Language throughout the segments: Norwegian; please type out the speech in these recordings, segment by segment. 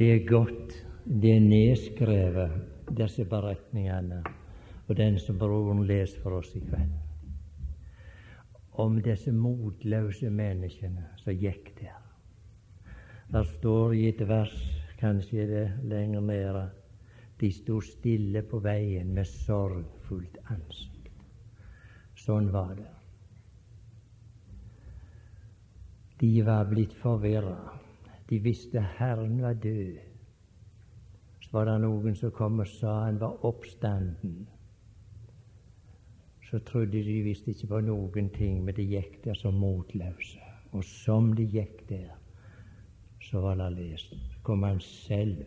Det er godt, det er nedskrevet, disse beretningene, og den som broren leser for oss i kveld. Om disse motløse menneskene som gikk der. Der står i et vers, kanskje det lenger nede, de sto stille på veien med sorgfullt ansikt. Sånn var det. De var blitt forvirra. De visste Herren var død. Så var det noen som kom og sa han var oppstanden. Så trodde de visst ikke på noen ting, men de gikk der som motløse. Og som de gikk der, så var det lest, kom han selv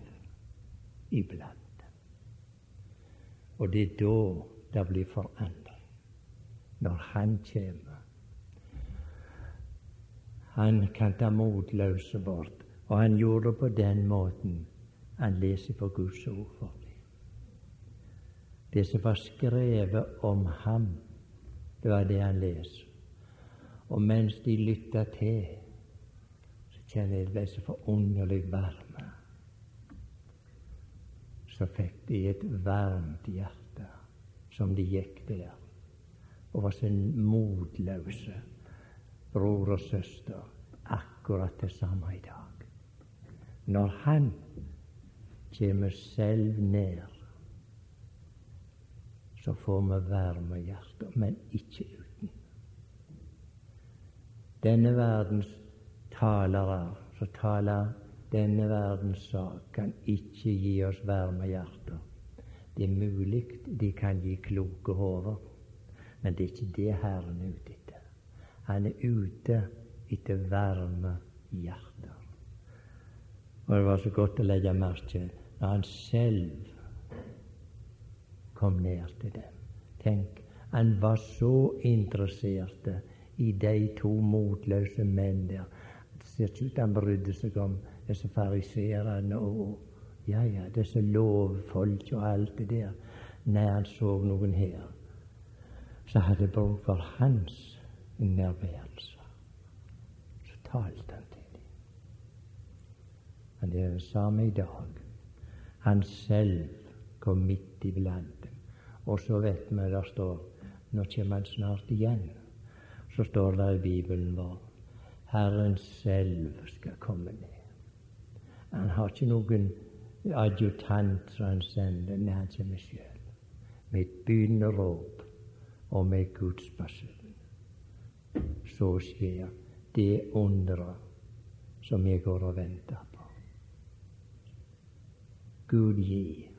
iblant. Og det er da det blir forandring. Når han kommer. Han kan ta motløse bort. Og han gjorde det på den måten. Han leser på Guds ord for dem. Det som var skrevet om ham, det var det han leser. Og mens de lytta til, så kjenner jeg det ble så forunderlig varme. Så fikk de et varmt hjerte som de gikk der, og var så motløse, bror og søster, akkurat det samme i dag. Når Han kommer selv ned, så får vi varme hjerter, men ikke uten. Denne verdens talere som taler denne verdens sak, kan ikke gi oss varme hjerter. Det er mulig de kan gi kloke hoder, men det er ikke det Herren er ute etter. Han er ute etter varme hjerter. Og det var så godt å legge merke til når han selv kom ned til dem. Tenk, han var så interessert i de to motløse menn der. Det ser ikke ut han brydde seg om disse fariserene og ja, ja, disse lovfolk og alt det der. Nei, han så noen her så hadde bruk for hans nærværelse. Så talte han men det er det samme i dag. Han selv kom midt iblant dem. Og så vet vi der står nå kommer han snart igjen. Så står det i Bibelen vår Herren selv skal komme ned. Han har ikke noen adjutant som han sender. Nei, han kommer sjøl. Med et begynnende råp og med Guds person. Så skjer det underet som jeg går og venter på. Gud gi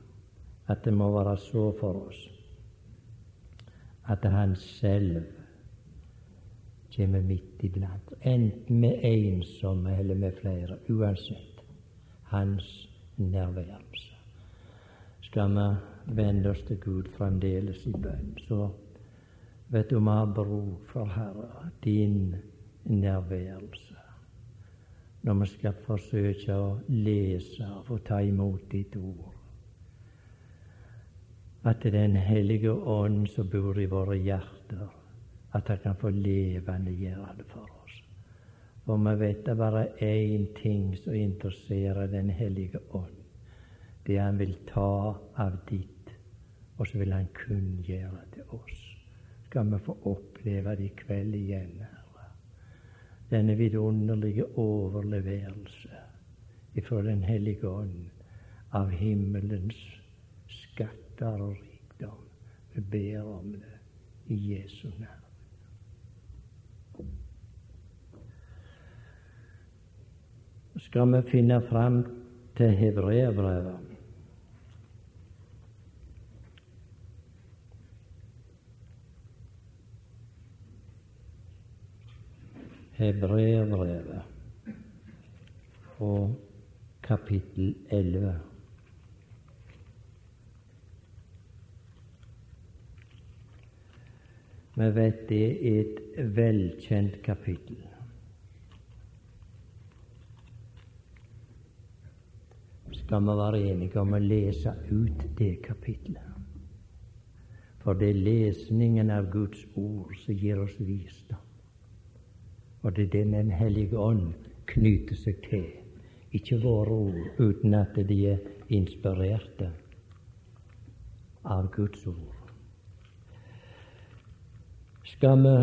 at det må være så for oss at Han selv kommer midt iblant, enten med ensomme eller med flere, uansett Hans nærværelse. Skal vi vende oss til Gud fremdeles i bønn, så vet du vi har bruk for, Herre, din nærværelse når vi skal forsøke å lese og få ta imot ditt ord. At det er Den hellige ånd som bor i våre hjerter, at han kan få levende gjøre det for oss. For vi vet det bare én ting som interesserer Den hellige ånd. Det han vil ta av ditt, og så vil han kunngjøre til oss. Skal vi få oppleve det i kveld igjen denne vidunderlige overlevelse ifra Den hellige ånd av himmelens skatter og rikdom. Vi ber om det i Jesu navn. Skal vi finne fram til hebreerbrevet Hebreerbrevet og kapittel 11. Vi vet det er et velkjent kapittel. Skal vi være enige om å lese ut det kapitlet? For det er lesningen av Guds ord som gir oss visdom. Og det er Den hellige ånd knyter seg til ikke våre ord, uten at de er inspirerte av Guds ord. Skal vi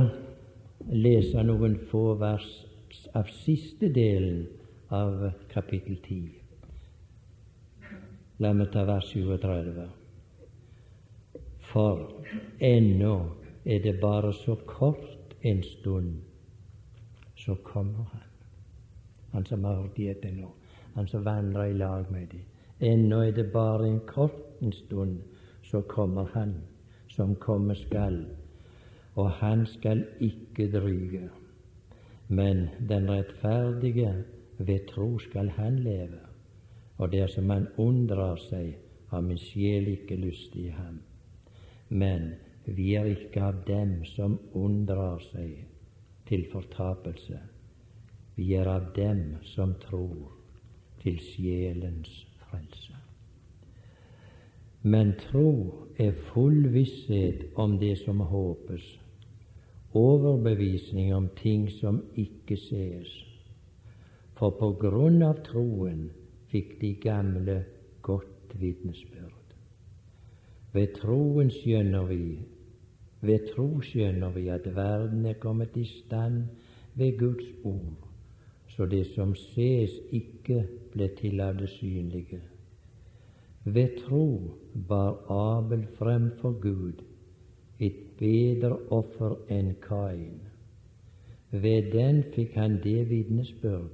lese noen få vers av siste delen av kapittel 10? La meg ta vers 37. For ennå er det bare så kort en stund, så kommer Han. Han som har hørt det nå, han som vandrer i lag med dem. Ennå er det bare en kort en stund, så kommer Han som komme skal, og Han skal ikke dryge. Men den rettferdige ved tro skal han leve, og dersom han unndrar seg, har min sjel ikke lyst i ham. Men vi er ikke av dem som unndrar seg til fortapelse. Vi er av dem som tror til sjelens frelse. Men tro er full visshet om det som håpes, overbevisning om ting som ikke sees. For på grunn av troen fikk de gamle godt vitnesbyrd. Ved troen skjønner vi ved tro skjønner vi at verden er kommet i stand ved Guds ord, så det som ses ikke ble til av det synlige. Ved tro bar Abel fremfor Gud et bedre offer enn Kain. Ved den fikk han det vitnesbyrd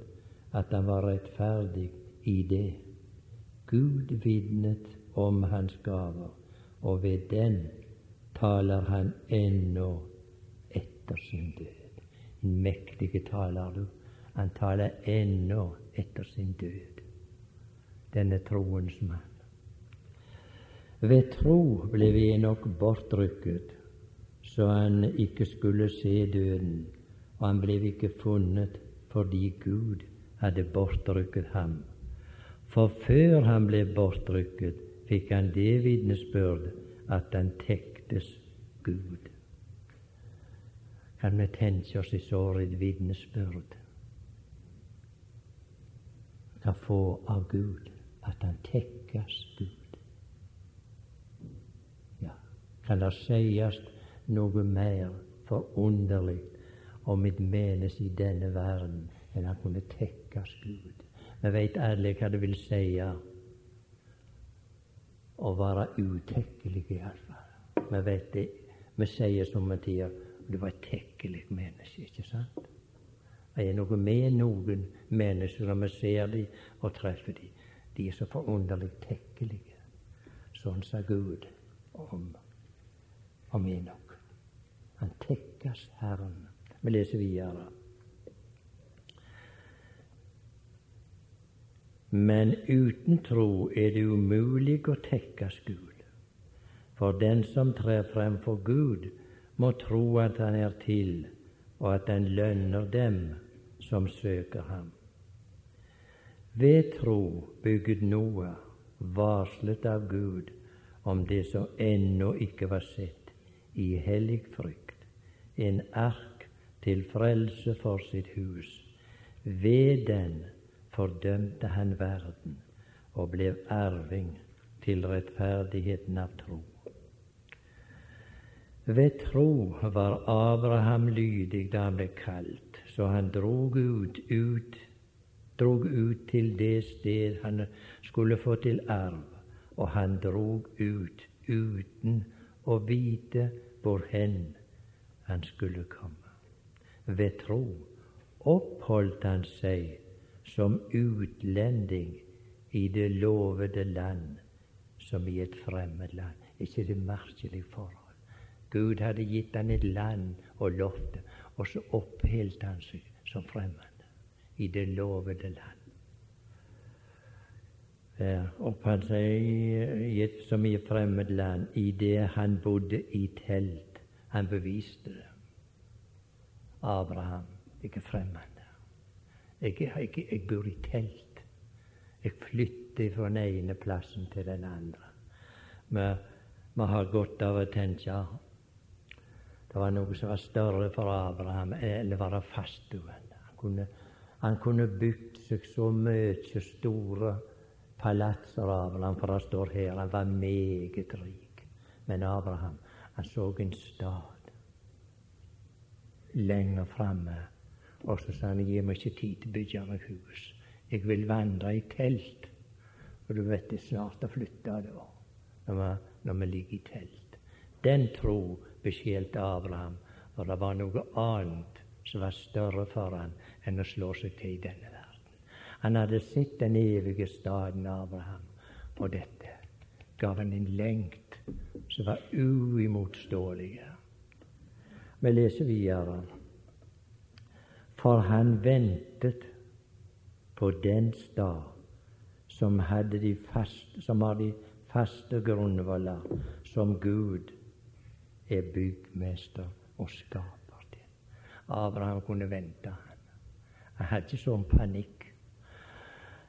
at han var rettferdig i det. Gud vitnet om hans gaver og ved den taler han ennå etter sin død. En mektig taler du. Han taler ennå etter sin død, denne troens mann. Ved tro ble vi nok bortrykket, så han ikke skulle se døden, og han ble ikke funnet fordi Gud hadde bortrykket ham. For før han ble bortrykket, fikk han det vitnesbyrd at han tektes Gud. Kan vi tenke oss i såret et vitnesbyrd kan få av Gud at han tekkes Gud? Ja, kan det sies noe mer forunderlig om et menneske i denne verden enn han kunne tekkes Gud? Vi veit alle hva det vil si å være utekkelig, Vi vet det. Vi sier somme tider du var et tekkelig menneske, ikke sant? Det er noe med noen mennesker når vi ser dem og treffer dem. De er så forunderlig tekkelige. Sånn sa Gud om, om Enok. Han tekkes Herren. Vi leser videre. Men uten tro er det umulig å tekkes Gud. For den som trer frem for Gud, må tro at Han er til, og at Han lønner dem som søker Ham. Ved tro bygget Noah, varslet av Gud om det som ennå ikke var sett, i hellig frykt, en ark til frelse for sitt hus. Ved den fordømte han verden og ble arving til rettferdigheten av tro. Ved tro var Abraham lydig da han ble kalt, så han drog ut, ut, drog ut til det sted han skulle få til arv, og han drog ut uten å vite hvorhen han skulle komme. Ved tro oppholdt han seg som utlending i det lovede land som i et fremmed land. ikke det merkelig forhold? Gud hadde gitt han et land og lovte, og så oppholdt han seg som fremmed i det lovede land. Der oppholdt som i et fremmed land i det han bodde i telt. Han beviste det. Abraham, ikke fremmed. Jeg, jeg, jeg bor i telt. Jeg flytter fra den ene plassen til den andre. Men vi har godt av å tenke det var noe som var større for Abraham å være fastboende. Han kunne, Han kunne bygd seg så mye store palasser, Abraham, for det står her han var meget rik. Men Abraham, han så en stad lenger framme, og så sa han gi meg ikke tid til å bygge meg hus. Jeg vil vandre i telt. Og du vet det er snart å flytte da, når vi, når vi ligger i telt. Den tro beskjelte Abraham, for det var noe annet som var større for han enn å slå seg til i denne verden. Han hadde sett den evige staden Abraham, og dette gav han en lengt som var uimotståelig. Vi leser videre. For han ventet på den stad som, hadde de fast, som har de faste grunnvoller, som Gud er byggmester og skaper. Abraham kunne vente. Han hadde ikke sånn panikk.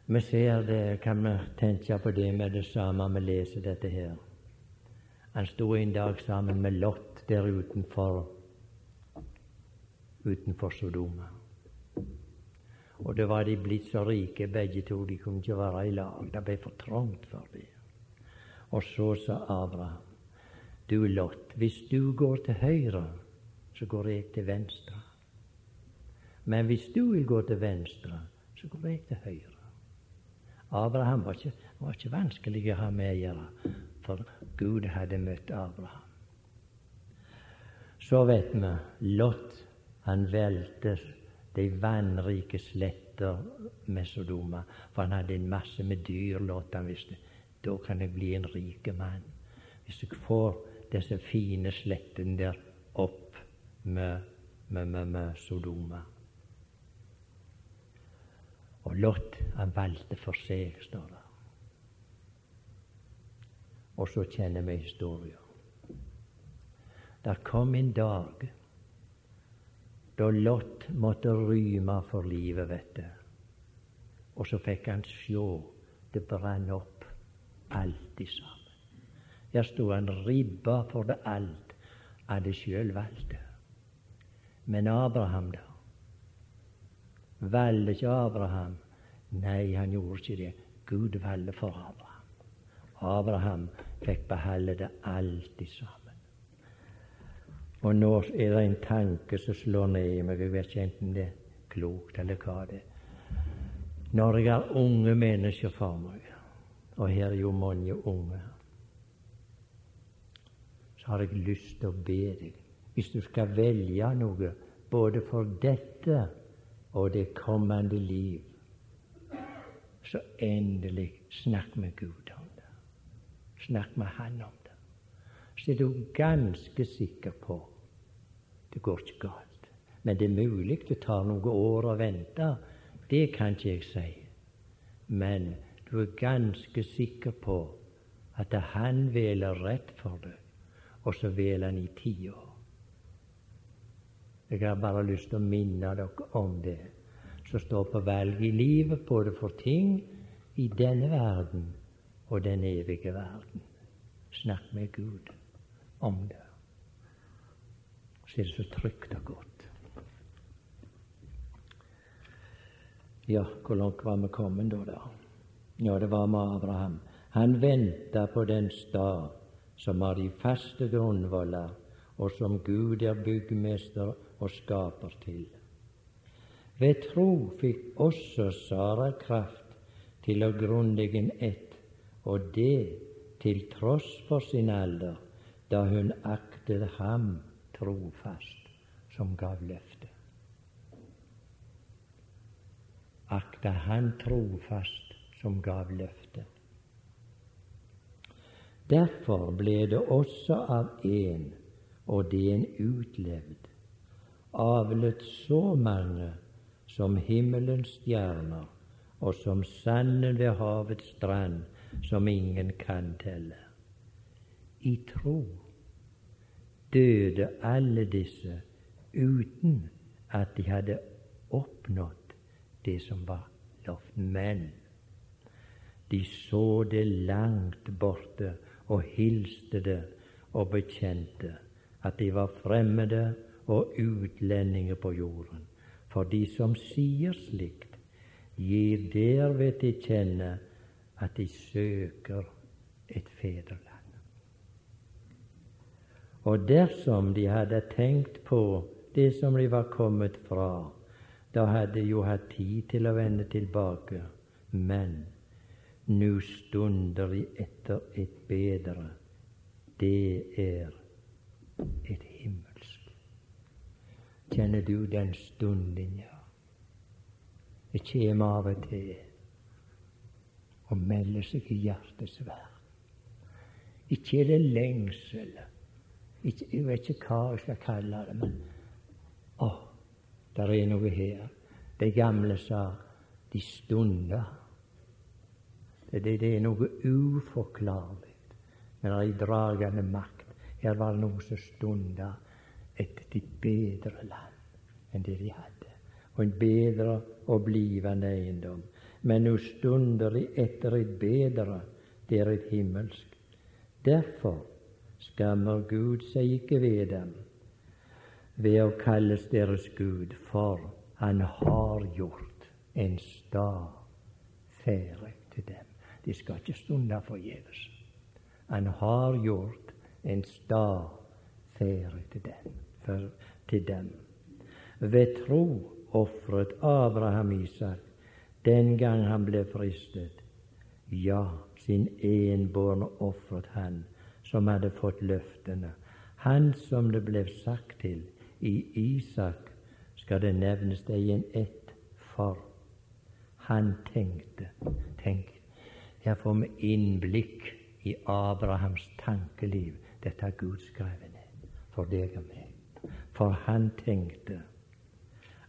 Vi ser det, kan vi tenke på det med det samme vi leser dette her. Han sto en dag sammen med Lot der utenfor utenfor Sodoma. Og det var de blitt så rike begge to, de kunne ikke være i lag. Det ble for trangt for dem. Og så sa Abraham, du Lot, hvis du går til høyre, så går jeg til venstre. Men hvis du vil gå til venstre, så går jeg til høyre. Abraham var ikke, var ikke vanskelig å ha med å gjøre, for Gud hadde møtt Abraham. Så vet vi Lot han velter de vannrike sletter med Sodoma, for han hadde en masse med dyr, Lot han visste. Da kan jeg bli en rik mann. Hvis jeg får disse fine slettene der opp med, med, med, med Sodoma. Og Lot han valgte for seg, står det. Og så kjenner vi historien. Der kom en dag da Lot måtte ryme for livet, vet du. Og så fikk han sjå det brann opp alt sammen. Her sto han ribba for det alt hadde sjøl valgt. Men Abraham, da? Valgte ikke Abraham? Nei, han gjorde ikke det. Gud valgte for Abraham. Abraham fikk beholde det alltid sammen. Og nå er det en tanke som slår ned i meg, jeg vet ikke enten det er klokt eller hva det er. Når jeg har unge mennesker for meg, og her er jo mange unge, har jeg lyst til å be deg, hvis du skal velge noe både for dette og det kommende liv, så endelig snakk med Gud om det. Snakk med Han om det. Så er du ganske sikker på det går ikke galt. Men det er mulig det tar noen år å vente. Det kan ikke jeg si. Men du er ganske sikker på at Han veler rett for deg, og så veler Han i ti år. Jeg har bare lyst til å minne dere om det som står på valg i livet, både for ting i denne verden og den evige verden. Snakk med Gud om det. Så er det så trygt og godt. Ja, hvor langt var vi kommet da? da? Ja, det var med Abraham. Han venta på den stad som har de faste grunnvoller, og som Gud er byggmester og skaper til. Ved tro fikk også Sara kraft til å grunnlegge ett, og det til tross for sin alder, da hun aktet ham trofast som gav løftet. Akta han trofast som gav løftet. Derfor ble det også av en, og det en utlevd, avlet så mange som himmelens stjerner og som sanden ved havets strand, som ingen kan telle. I tro døde alle disse uten at de hadde oppnådd det som var lovt. Men de så det langt borte og hilste det og bekjente at de var fremmede og utlendinger på jorden. For de som sier slikt, gir derved til kjenne at de søker et fedreland. Og dersom de hadde tenkt på det som de var kommet fra, da hadde de jo hatt tid til å vende tilbake. Men nå stunder de etter et bedre. Det er et himmelsk. Kjenner du den stunden, ja? Det kommer av og til og melder seg i hjertets verden. Ikke er det lengsel, ikke, jeg vet ikke hva jeg skal kalle det, men å, der er noe her. De gamle sa de stunder. Det, det, er noe uforklarlig med ei dragende makt. Her var det noe som stunda etter et bedre land enn det de hadde, og en bedre og blivende eiendom. Men nå stunder de etter et bedre, det er et himmelsk. Derfor skammer Gud seg ikke ved dem ved å kalles deres Gud, for han har gjort en stad ferdig til dem. De skal ikke stunde forgjeves. Han har gjort en stad ferdig til dem. For, til dem. Ved tro ofret Abraham Isak den gang han ble fristet. Ja, sin enbårne ofret han, som hadde fått løftene. Han som det ble sagt til, i Isak skal det nevnes deg en ett, for han tenkte Tenk, her får vi innblikk i Abrahams tankeliv. Dette har Gud skrevet for deg og meg. For han tenkte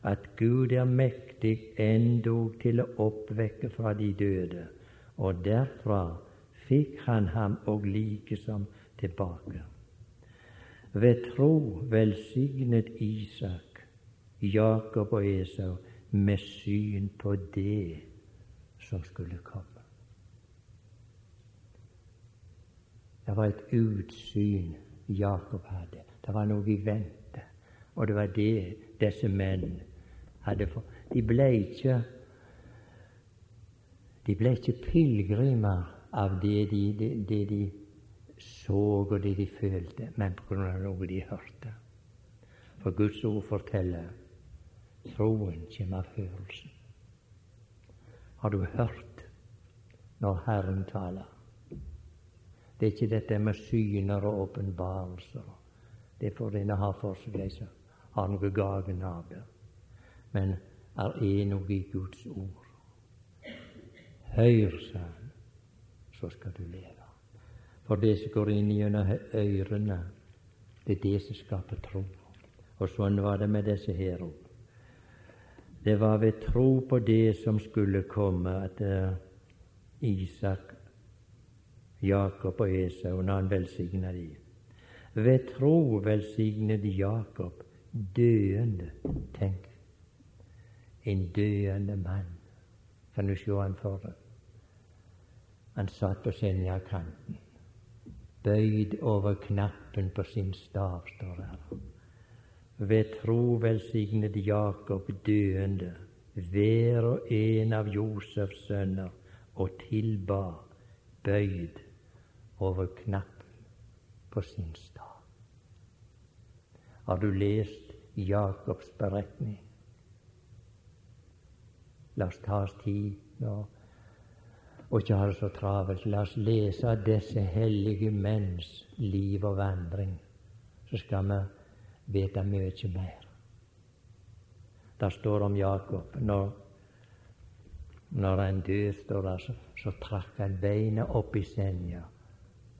at Gud er mektig endog til å oppvekke fra de døde, og derfra fikk han ham og likesom tilbake. Ved tro velsignet Isak Jakob og Esau med syn på det som skulle komme. Det var et utsyn Jakob hadde. Det var noe i vente. Og det var det disse menn hadde fått. De ble ikke de ble ikke pilegrimer av det de, det, det de så og det de følte, men på grunn av noe de hørte. For Guds ord forteller troen kommer av hørelsen. Har du hørt når Herren taler? Det er ikke dette med syner og åpenbarelser. Det får en ha for seg, de som har noe gagen av det. Men er noe i Guds ord. Hør, sa han, så skal du leve. For det som går inn gjennom ørene, det er det som skaper tro. Og sånn var det med disse her òg. Det var ved tro på det som skulle komme, at uh, Isak, Jakob og Esau, når han velsigna de. Ved tro velsignet Jakob døende. Tenk, en døende mann. Kan du se han for deg? Han satt på Senjakanten bøyd over knappen på sin stav, står der. Ved tro velsignet Jakob døende hver og en av Josefs sønner og tilba bøyd over knappen på sin stav. Har du lest Jakobs beretning? La oss ta oss tid nå og ikke ha det så travelt. La oss lese disse hellige menns liv og vandring, så skal vi vite mye mer. Det står om Jakob når, når han døde, står det, så, så trakk han beinet opp i senja,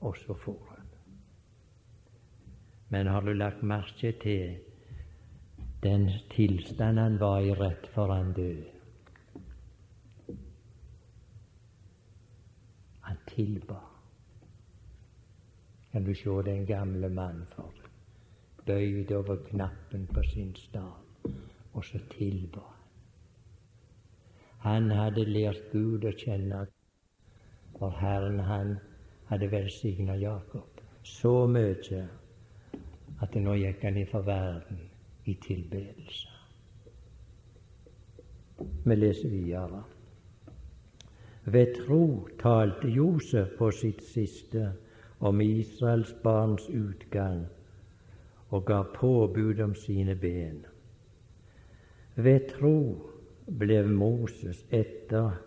og så for han. Men har du lagt merke til den tilstanden han var i rett før han døde? Han tilba. Kan du se den gamle mannen for deg? Bøyd over knappen på sin stav, og så tilba han. Han hadde lært Gud å kjenne, for Herren han hadde velsigna Jakob så mye at nå gikk han ifra verden i tilbedelse. Vi leser videre. Ved tro talte Josef på sitt siste om Israels barns utgang og ga påbud om sine ben. Ved tro ble Moses etter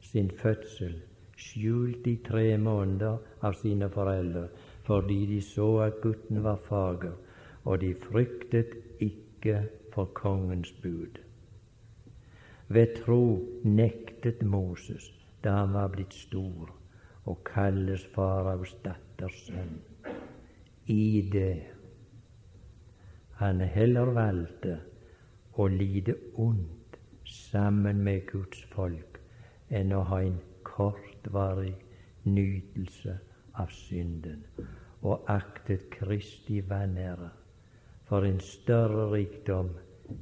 sin fødsel skjult i tre måneder av sine foreldre fordi de så at gutten var fager, og de fryktet ikke for kongens bud. Ved tro nektet Moses da han var blitt stor, å kalles faraos datters sønn. I det han heller valgte å lide ondt sammen med Guds folk enn å ha en kortvarig nytelse av synden og aktet Kristi vanære for en større rikdom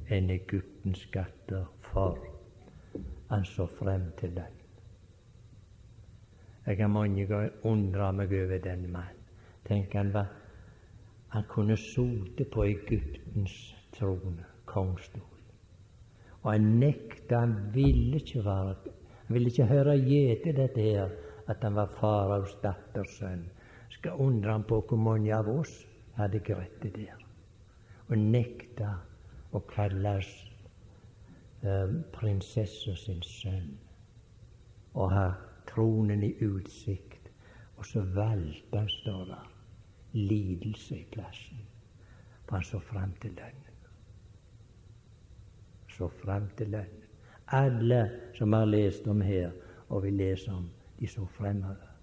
enn Egyptens skatter, for han så frem til den. Jeg har mange ganger undra meg over den mannen. Tenk han var Han kunne sote på Egyptens trone, kongstol. Og han nekta, han ville ikke være Han ville ikke høre gjete dette her, at han var faraos datters sønn. Skal undre han på hvor mange av oss hadde greit det der, og nekta å kalles eh, prinsessa sin sønn, og ha tronen i utsikt. Og så valgte han, står der, lidelse i plassen. For han så fram til lønnen. Så fram til lønnen. Alle som har lest om her, og vi leser om, de så fremover.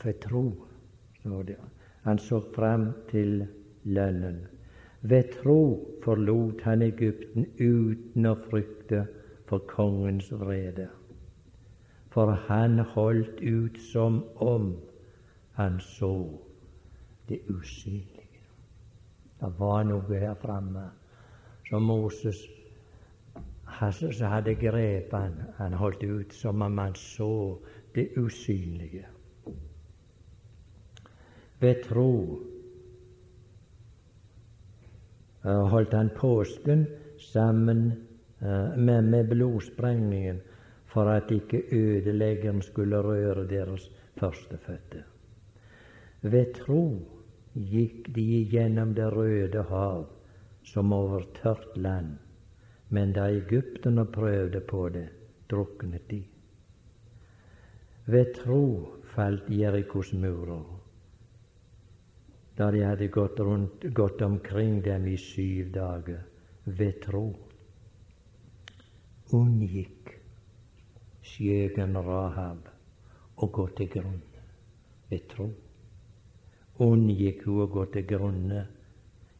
For tro, står det. Han så fram til lønnen. Ved tro forlot han Egypten uten å frykte for kongens vrede for han holdt ut som om han så det usynlige. Det var noe her framme som Moses som hadde grepet han. Han holdt ut som om han så det usynlige. Ved tro eh, holdt han påsken sammen eh, med, med blodsprengningen for at ikke ødeleggeren skulle røre deres førstefødte. Ved tro gikk de gjennom Det røde hav som over tørt land, men da egypterne prøvde på det, druknet de. Ved tro falt Jerikos murer, da de hadde gått, rundt, gått omkring dem i syv dager. Ved tro unngikk skjøgen Rahab å gå til grunne ved tro. Unngikk hun å gå til grunne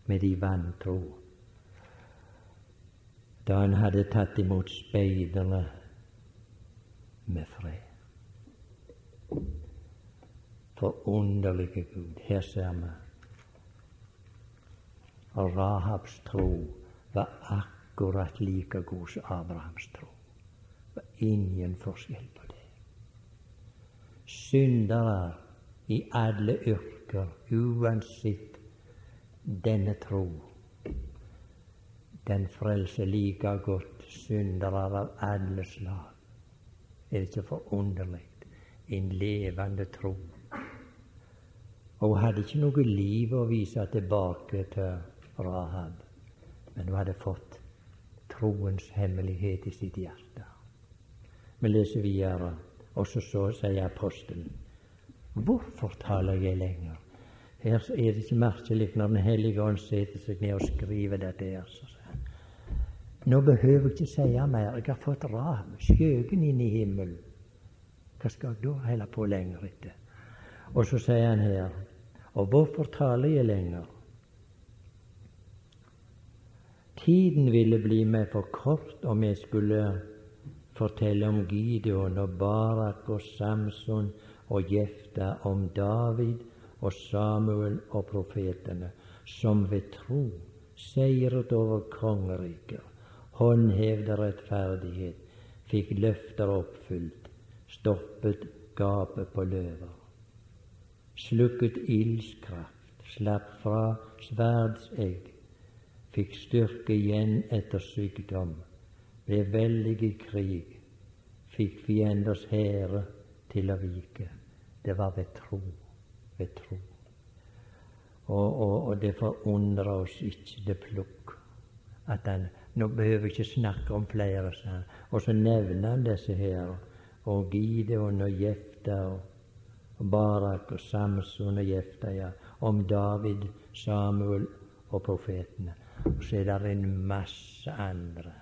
med de vantro da han hadde tatt imot speiderne med fred. Forunderlige Gud. Her ser vi. Rahabs tro var akkurat like god som Abrahams tro var ingen forskjell på det. Syndere i alle yrker, uansett denne tro, den frelser like godt syndere av alle slag. Er det ikke forunderlig? En levende tro. Og hun hadde ikke noe liv å vise tilbake til Rahab, men hun hadde fått troens hemmelighet i sitt hjerte. Vi leser videre, og så, så sier apostelen Hvorfor taler jeg lenger? Her er det ikke merkelig når Den hellige ånd setter seg ned og skriver dette her. Nå behøver jeg ikke si mer. Jeg har fått ram, skjøgen inn i himmelen. Hva skal jeg da holde på lenger etter? Og så sier han her Og hvorfor taler jeg lenger? Tiden ville bli meg for kort om jeg skulle fortelle om Gideon og Barak og Samson og Jefta, om David og Samuel og profetene, som ved tro seiret over kongeriker, håndhevde rettferdighet, fikk løfter oppfylt, stoppet gapet på løver, slukket ildskraft, slapp fra sverdsegg, fikk styrke igjen etter sykdom, ved veldige krig, fikk fienders hære til å vike. Det var ved tro. Ved tro. Og, og, og det forundrer oss ikke det plukk at han Nå behøver vi ikke snakke om flere, sa han. Og så nevner han disse her. Og Gideon og Jefta og, Barak og Samson og Jefta, ja. Om David, Samuel og profetene. Og så er det en masse andre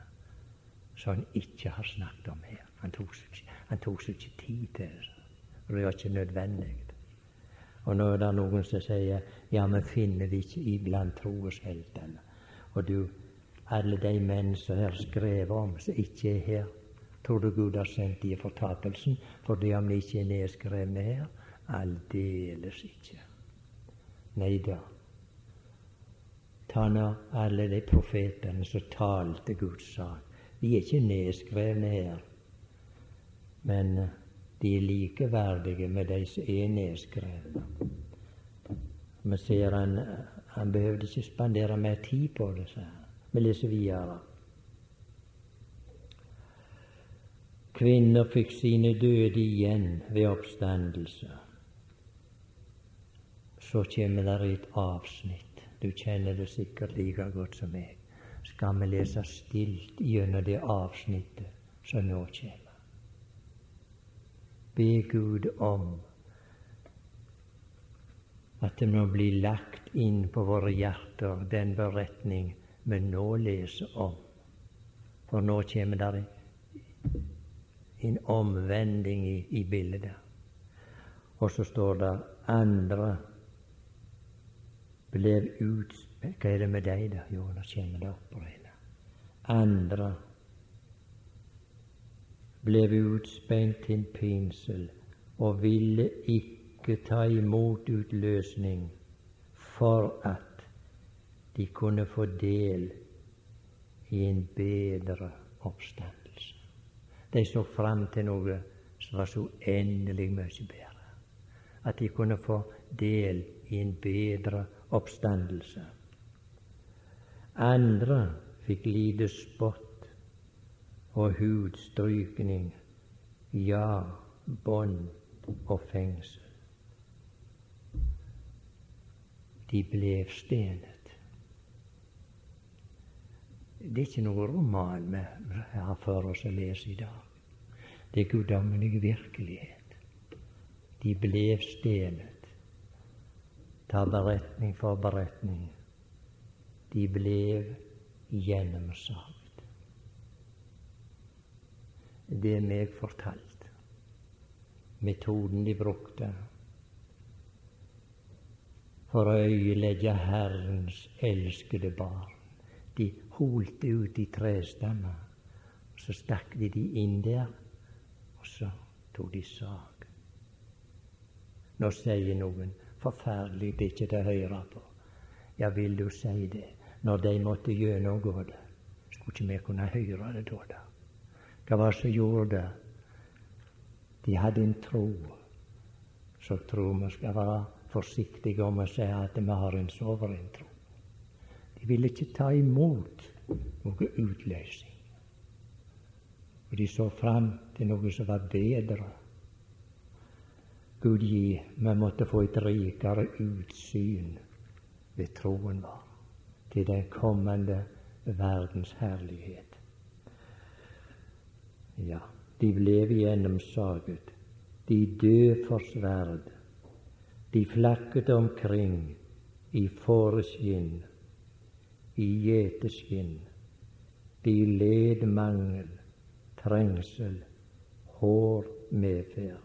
som han ikke har snakket om her. Han tok seg ikke tid til det. Og det var ikke nødvendig. Og nå er det noen som sier ja, men finner vi ikke iblant troesheltene. Og du, alle de menn som her skrevet om, som ikke er her, tror du Gud har sendt de i fortapelsen fordi om de ikke er nedskrevne her? Aldeles ikke. Nei da. Ta nå alle de profetene som talte Guds sak. De er ikke nedskrevne her, men de er likeverdige med de som er nedskrevne. Vi ser han, han behøvde ikke spandere mer tid på det, sa han. Vi leser videre. Kvinner fikk sine døde igjen ved oppstandelse. Så kommer det et avsnitt. Du kjenner det sikkert like godt som meg. Skal vi lese stilt gjennom det avsnittet som nå kommer? be Gud om at det må bli lagt inn på våre hjerter den beretning vi nå leser om. For nå kommer det en omvending i, i bildet. Og så står det andre ble ut Hva er det med deg, da? Jo, nå kommer det opp. Andre ble utspent til pinsel og ville ikke ta imot utløsning for at de kunne få del i en bedre oppstandelse. De så fram til noe som var så endelig mye bedre. At de kunne få del i en bedre oppstandelse. Andre fikk lide spott og hudstrykning, ja, bånd og fengsel. De ble stenet. Det er ikke noe roman vi har for oss å lese i dag. Det er guddommelig virkelighet. De ble stenet. Ta beretning for beretning. De ble gjennomsagt det er meg fortalt. Metoden de brukte for å øyelegge Herrens elskede barn. De holte ut i trestammer, så stakk de de inn der, og så tok de sag. Nå sier noen forferdelig det er ikke til å høre på. Ja, vil du si det? Når de måtte gjennomgå det, skulle ikke vi kunne høre det da? da? Hva var det som gjorde det? De hadde en tro. Så tror vi skal være forsiktige om å si at vi har en soveren tro. Ville ikke ta imot noe utløsning. Og de så fram til noe som var bedre. Gud gi vi måtte få et rikere utsyn ved troen vår til den kommende verdens herlighet. Ja, de ble gjennomsaget. De døde for sverd. De flakket omkring i fåreskinn, i gjeteskinn. De led mangel, trengsel, hår medferd.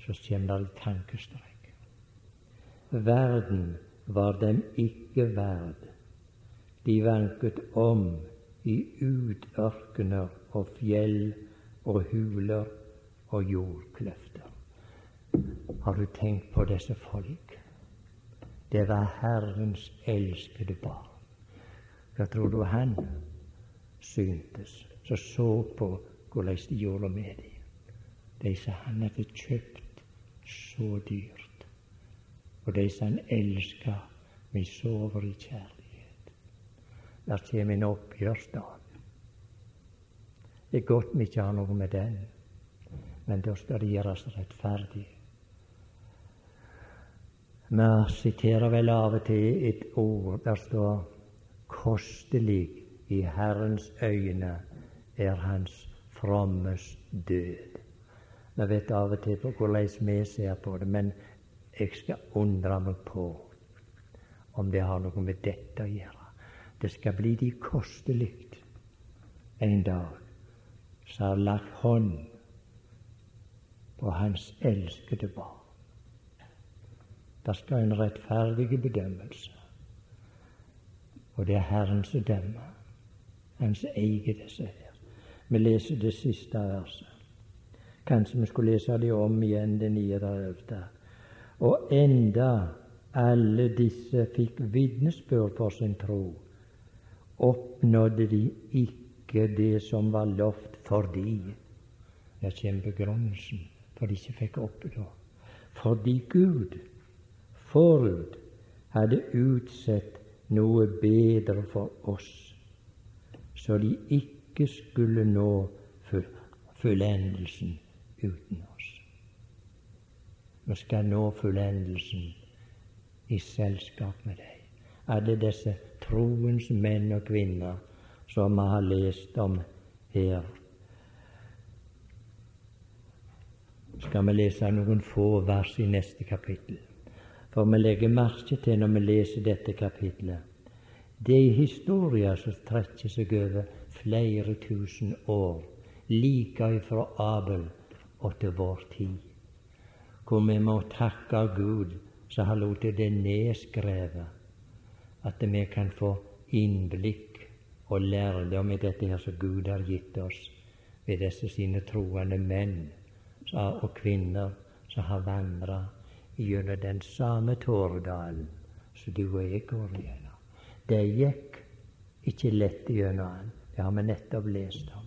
Så kommer det et tankestrekk. Verden var dem ikke verd. De vanket om i utørkener og fjell og huler og jordkløfter. Har du tenkt på disse folk? Det var Herrens elskede barn. Hva tror du han syntes, som så på hvordan de gjorde med dem? De som han hadde kjøpt så dyrt, og de som han elska med sover i kjærlighet. Der kommer en oppgjørsdag. Det er godt vi ikke har noe med den, men da skal det gjøres rettferdig. Vi siterer vel av og til et ord der står 'kostelig i Herrens øyne er hans frommes død'. Vi vet av og til på hvordan vi ser på det, men jeg skal undre meg på om det har noe med dette å gjøre. Det skal bli de kostelig en dag som har lagt hånd på hans elskede barn. Det skal en rettferdig bedømmelse. Og det er Herren som dømmer. Han som eier disse her. Vi leser det siste verset. Kanskje vi skulle lese det om igjen, det 39. Og enda alle disse fikk vitnesbyrd for sin tro, oppnådde de ikke det som var lovt fordi Der kommer begrunnelsen for de ikke fikk oppnå. Fordi Gud forut hadde utsett noe bedre for oss, så de ikke skulle nå fullendelsen uten oss. Vi skal nå fullendelsen i selskap med deg. Alle disse troens menn og kvinner som vi har lest om her. Skal vi lese noen få vers i neste kapittel? For vi legger merke til når vi leser dette kapitlet. Det er historier som strekker seg over flere tusen år, like ifra Abel og til vår tid, hvor vi må takke Gud som har latt det nedskrevet, at vi kan få innblikk og lærdom i dette her som Gud har gitt oss ved disse sine troende menn og kvinner som har vandra gjennom den samme Tåredalen som du og jeg går gjennom. Det gikk ikke lett gjennom den. Det har vi nettopp lest om.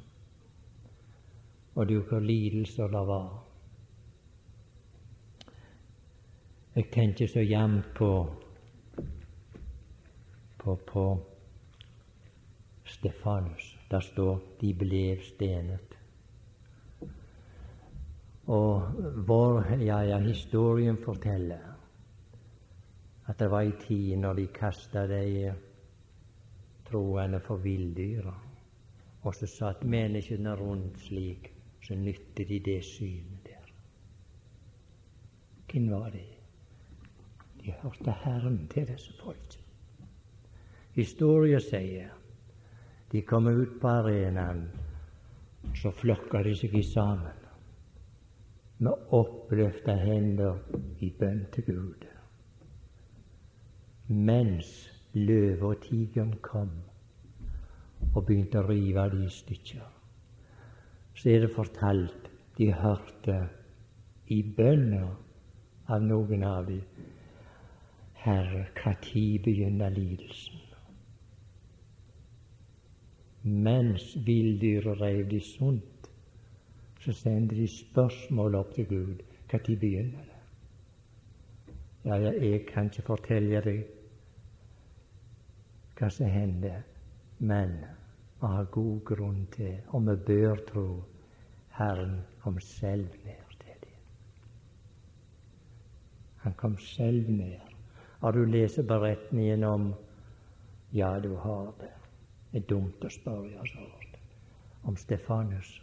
Og du, hvor lidelser det var. Jeg tenker så jevnt på, på, på Stefanus. Der står 'de ble stenet'. Og vår, ja, ja, historien forteller at det var ei tid når de kasta de troende for villdyra, og så satt menneskene rundt slik, så nyttet de det synet der. Hvem var det? De hørte Herren til disse folk. Historien sier de kom ut på arenaen, så flokka de seg sammen med oppløfta hender i bønn til Gud. Mens løve og tigeren kom og begynte å rive de i stykker, så er det fortalt de hørte i bønner av noen av dem Herre, når begynner lidelsen? Mens villdyret reiv de sunt, så sender de spørsmål opp til Gud. Når begynner det? Ja, ja, jeg kan ikke fortelle deg hva som hender, men vi har god grunn til, og vi bør tro, Herren kom selv ned til dem. Han kom selv ned. Har du lest beretningen om Ja, du har det. Det er dumt å spørre sånt om Stefanus.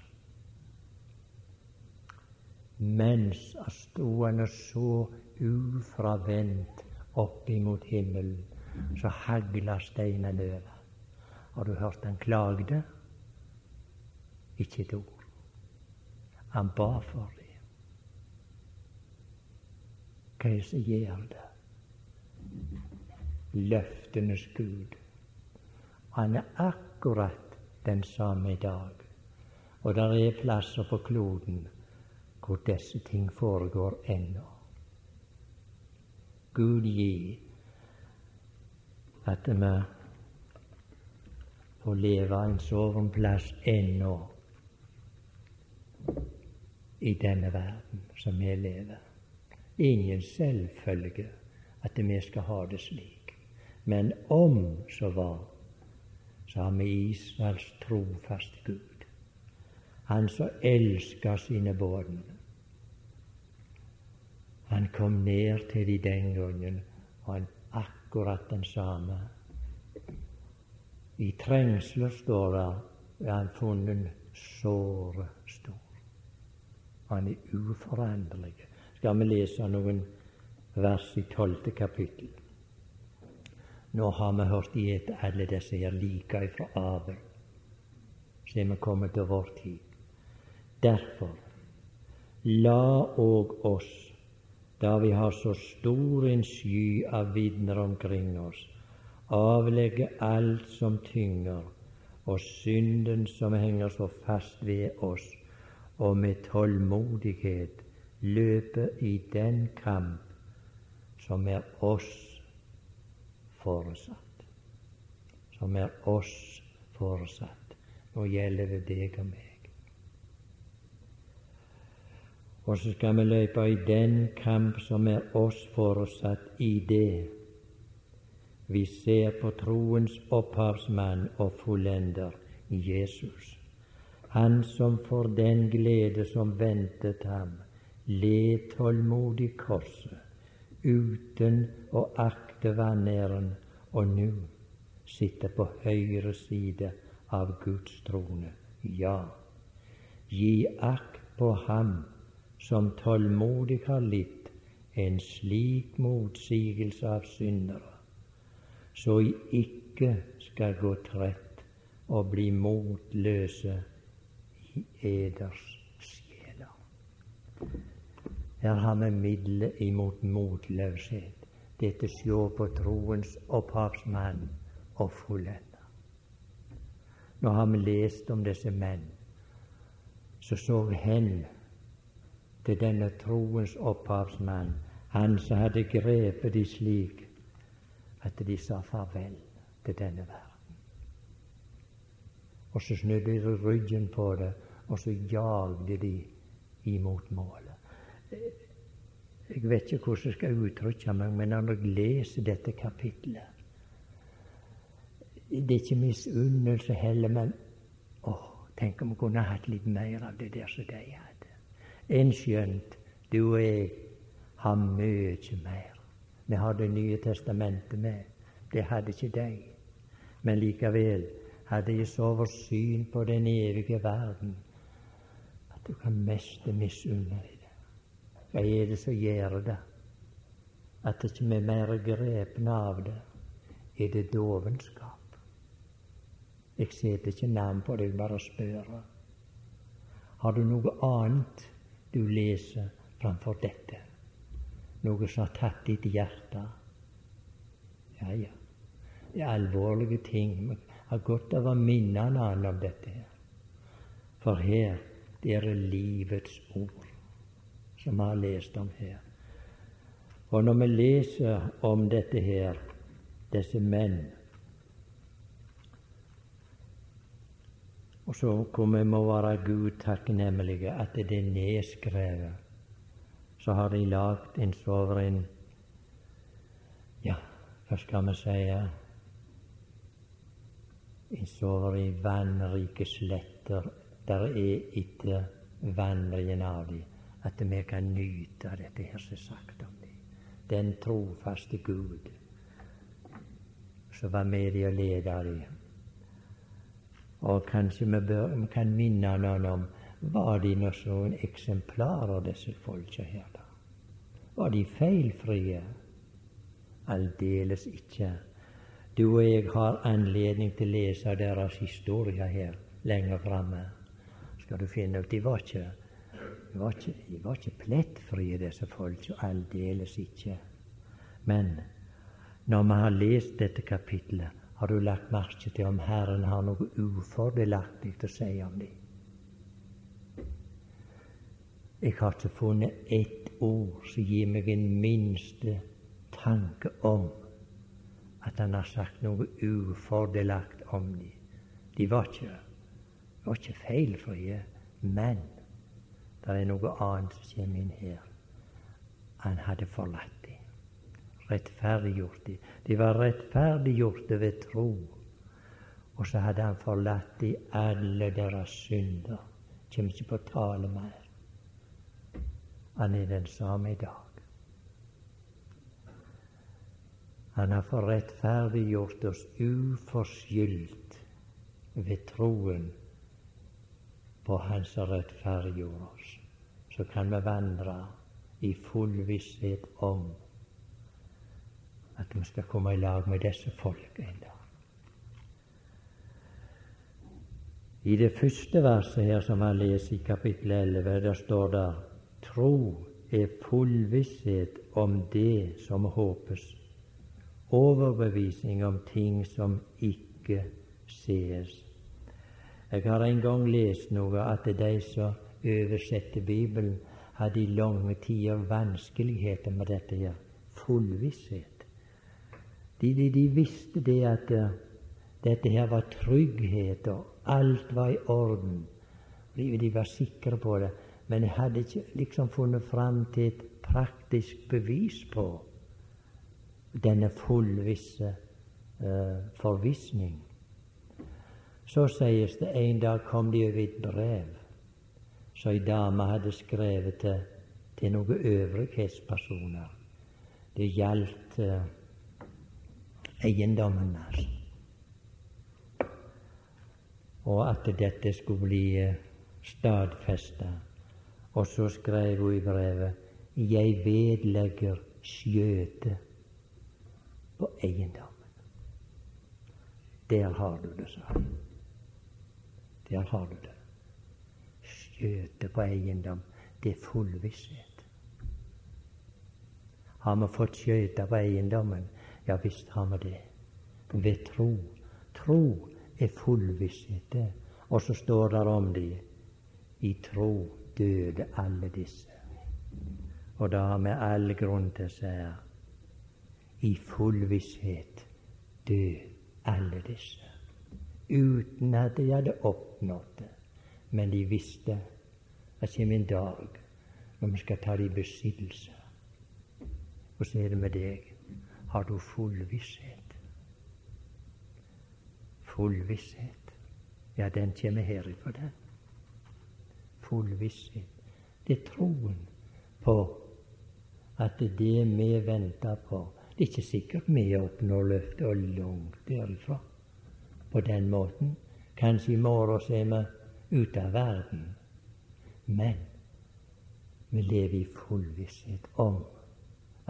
Mens stående så ufravendt opp imot himmelen, så hagla steinene over. Har du hørt han klagde? Ikke et ord. Han ba for det. Hva er det som gjør det? løftenes Gud. Han er akkurat den samme i dag. Og der er plasser på kloden hvor disse ting foregår ennå. Gud gi at vi får leve en soven plass ennå i denne verden som vi lever. Ingen selvfølge at vi skal ha det slik. Men om så var, så har vi Israels trofaste Gud. Han som elsker sine barn. Han kom ned til de den gangen, og han akkurat den samme. I trengsler, står det, er han funnet såre stor. Han er uforanderlig. Skal vi lese noen vers i tolvte kapittel? Nå har vi hørt i et alle disse her like ifra Abel, så er vi kommet til vår tid. Derfor, la òg oss, da vi har så stor en sky av vitner omkring oss, avlegge alt som tynger, og synden som henger så fast ved oss, og med tålmodighet løpe i den kamp som er oss foresatt. Som er oss foresatt. Nå gjelder det deg og meg. Og så skal vi løpe i den kamp som er oss forutsatt i det. Vi ser på troens opphavsmann og fullender, Jesus. Han som for den glede som ventet ham, led tålmodig korset, uten å akte vanæren, og nå sitter på høyre side av Guds trone. Ja, gi akt på ham som tålmodig har litt en slik motsigelse av syndere, så I ikke skal gå trett og bli motløse i eders sjeler. Her har vi middelet imot motløshet. Dette sjå på troens opphavsmann og fullender. Nå har vi lest om disse menn som så hen til denne troens opphavsmann, han som hadde grepet de slik at de sa farvel til denne verden. Og så snudde de ryggen på det, og så jagde de imot målet. Jeg vet ikke hvordan jeg skal uttrykke meg, men når jeg leser dette kapitlet Det er ikke misunnelse heller, men å, tenk om vi kunne hatt litt mer av det der som de hadde enn skjønt du og jeg har mye mer. Vi har Det nye testamentet med. Det hadde ikke de. Men likevel hadde jeg så oversyn på den evige verden at du kan meste misunne deg det. Hva er det som gjør det? At ikke vi er mer grepne av det? Er det dovenskap? Jeg setter ikke navn på det, jeg bare spør. Har du noe annet du leser framfor dette. Noe som har tatt ditt hjerte. Ja, ja. Det er alvorlige ting. Vi har godt av å minne annen om dette her. For her det er livets ord som vi har lest om her. Og når vi leser om dette her, disse menn Og så hvor vi må være Gud takknemlige at det er nedskrevet. Så har de lagd en soveren Ja, hva skal vi si En sover i vannrike sletter. Der er ikke vandringen av dem. At vi kan nyte av dette her som er sagt om dem. Den trofaste Gud som var med dem og ledet dem. Og kanskje vi, bør, vi kan minne noen om var de noen eksemplarer, disse folka her, da? Var de feilfrie? Aldeles ikke. Du og jeg har anledning til å lese deres historie her lenger framme. Skal du finne ut De var ikke, de var ikke, de var ikke plettfrie, disse folka. Aldeles ikke. Men når vi har lest dette kapitlet, har du lagt merke til om Herren har noe ufordelaktig å si om dem? Jeg har ikke funnet ett ord som gir meg en minste tanke om at han har sagt noe ufordelaktig om dem. De var ikke, var ikke feilfrie, men det er noe annet som kommer inn her. Han hadde forlatt rettferdiggjort dem. De var rettferdiggjorte ved tro. Og så hadde han forlatt de alle deres synder Kjem ikke på tale mer. Han er den samme i dag. Han har forrettferdiggjort oss uforskyldt ved troen på Han som rettferdiggjorde oss. Så kan vi vandre i full visshet om at vi skal komme i lag med disse folk en. I det første verset her som han leser i kapittel 11, der står det tro er full visshet om det som håpes, overbevisning om ting som ikke sees. Jeg har en gang lest noe at de som oversetter Bibelen, hadde i lange tider vanskeligheter med dette her. Full visshet. De, de, de visste det at uh, dette her var trygghet, og alt var i orden. De var sikre på det. Men jeg hadde ikke liksom funnet fram til et praktisk bevis på denne fullvisse uh, forvissning. Så sies det en dag kom de over et brev som ei dame hadde skrevet til, til noen øvrighetspersoner. Det gjaldt uh, eiendommen hans. Og at dette skulle bli uh, stadfesta. Og så skrev hun i brevet Jeg vedlegger skjøte på eiendommen. Der har du det, sa han. Der har du det. Skjøte på eiendom, det er full visshet. Har vi fått skjøte på eiendommen? Ja visst har vi det. Ved tro. Tro er full visshet. Og så står det om de i tro døde alle disse. Og da har vi all grunn til å si i full visshet døde alle disse uten at de hadde oppnådd det. Men de visste at kommer en dag når vi skal ta det i besittelse. Hvordan er det med deg? Har du full visshet? Full visshet. Ja, den kommer herifra, den. Full visshet. Det er troen på at det er det vi venter på Det er ikke sikkert vi oppnår løftet, og langt derifra på den måten. Kanskje i morgen så er vi ute av verden. Men vi lever i full visshet om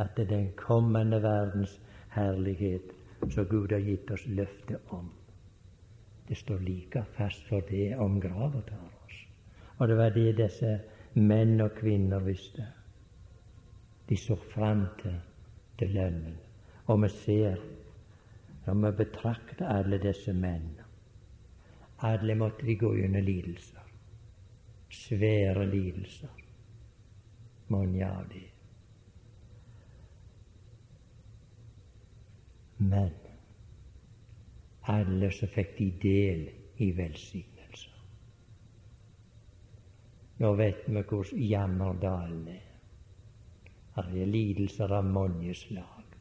at det er den kommende verdens herlighet som Gud har gitt oss løfte om. Det står like fast for det om grava tar oss. Og det var det disse menn og kvinner visste. De så fram til, til lønnen. Og vi ser når vi betrakter alle disse menn Alle måtte de gå gjennom lidelser. Svære lidelser. Mange av de. Men alle så fikk de del i velsignelser. Nå vet vi hvordan jammerdalen er. Her er lidelser av mange slag.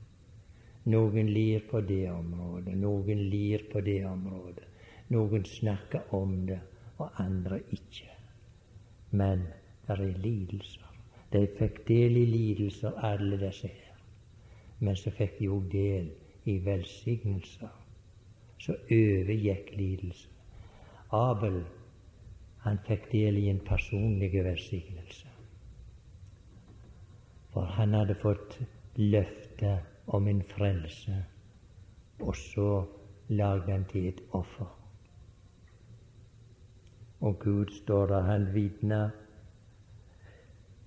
Noen lir på det området, noen lir på det området. Noen snakker om det, og andre ikke. Men det er lidelser. De fikk del i lidelser, alle disse her. Men så fikk de òg del i velsignelser. Så overgikk lidelse. Abel han fikk del i en personlig velsignelse. For han hadde fått løfte om en frelse, og så lagde han til et offer. Og Gud står der, han vitner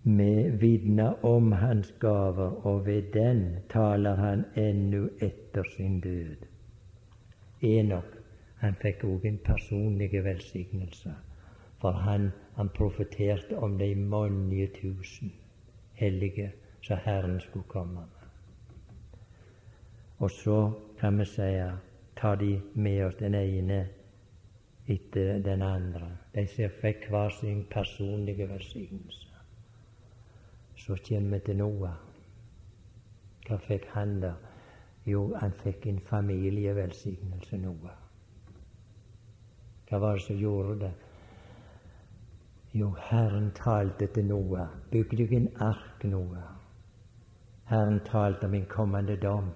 med vitner om hans gaver, og ved den taler han ennå etter sin død. Enok han fikk òg en personlig velsignelse, for han, han profeterte om de mange tusen hellige som Herren skulle komme med. Og så kan vi si ta de med oss den ene etter den andre. De som fikk hver sin personlige velsignelse. Så kommer vi til Noah. Hva fikk han da? Jo, han fikk en familievelsignelse, Noah. Hva var det som gjorde det? Jo, Herren talte til Noah. Bygg deg en ark, Noah. Herren talte om en kommende dom.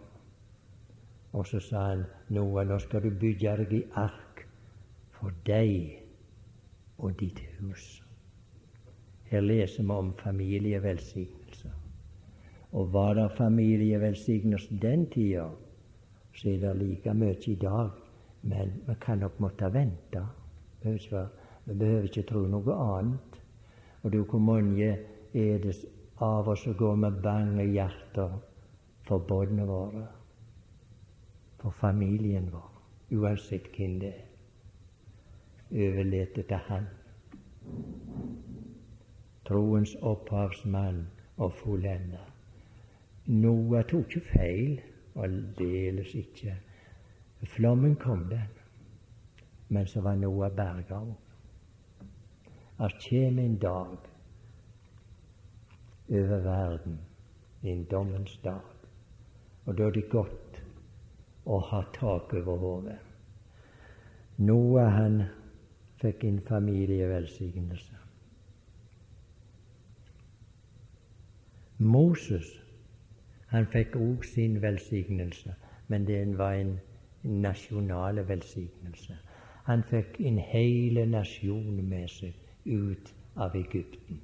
Og så sa han, Noah, nå skal du bygge deg i ark for deg og ditt hus. Her leser vi om familievelsignelser. Og var det familievelsignelse den tida, så er det like mye i dag. Men vi kan nok måtte vente. Vi behøver ikke tro noe annet. Og du, hvor mange er det av oss som går med bange hjerter for båndene våre, for familien vår, uansett hvem det er. Overlate til Han. Troens opphavsmann og fullender. Noah tok ikke feil, aldeles ikke. Flommen kom, den. Men så var Noah berga òg. Det kjem en dag over verden, en dommens dag, og da er det godt å ha tak over hodet. Noah han fikk en familievelsignelse. Moses han fikk òg sin velsignelse, men den var en nasjonale velsignelse. Han fikk en hel nasjon med seg ut av Egypten.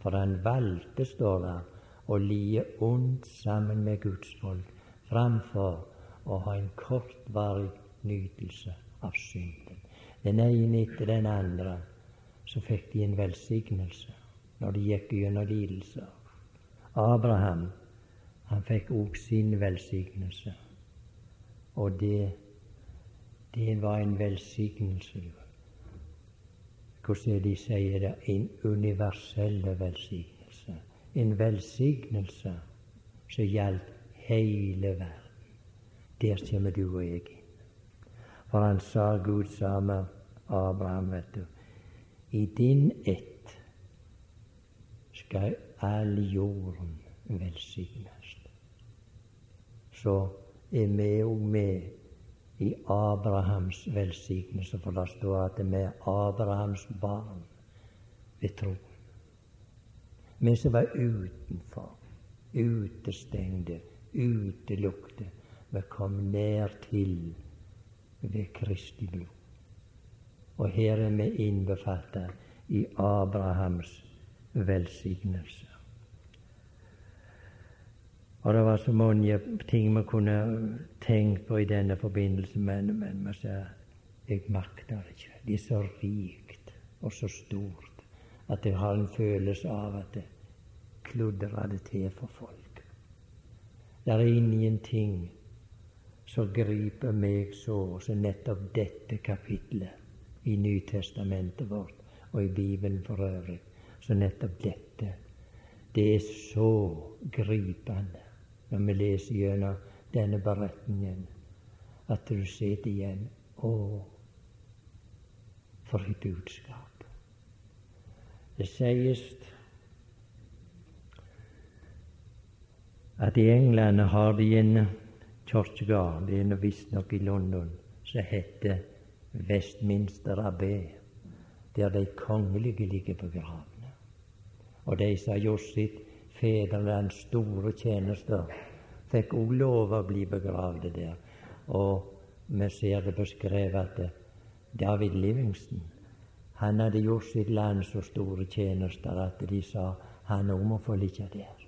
For han valgte, står det, å lie ondt sammen med Guds folk framfor å ha en kortvarig nytelse av synden. Den ene etter den andre så fikk de en velsignelse når de gikk gjennom lidelser. Abraham han fikk òg sin velsignelse. Og det, det var en velsignelse. Hvordan de sier det? En universell velsignelse. En velsignelse som gjaldt hele verden. Der kommer du og jeg inn. For han sa, Gud sa med Abraham, vet du, i din ett skal all jorden velsignes så er vi òg med i Abrahams velsignelse, for det står at vi er Abrahams barn ved tro. Vi som var utenfor, utestengte, utelukte, vi kom nær til ved Kristi blod. Og her er vi innbefattet i Abrahams velsignelse. Og det var så mange ting vi kunne tenkt på i denne forbindelse, men, men sa jeg makter det ikke. Det er så rikt og så stort at jeg har en følelse av at det kludrer det til for folk. Det er ingenting som griper meg så som nettopp dette kapitlet i Nytestamentet vårt og i Bibelen for øvrig. Så nettopp dette. Det er så gripende når vi leser gjennom denne beretningen, at du sitter igjen Å, for et budskap! Det sies at i England har de en kirkegård, det er visstnok i London, som heter Westminster Abbey, der de kongelige ligger begravne. Og de som har gjort sitt fedrelands store tjenester, fikk òg lov å bli begravd der. Og vi ser det beskrevet at David Livingston han hadde gjort sitt land så store tjenester at de sa han òg må få ligge der.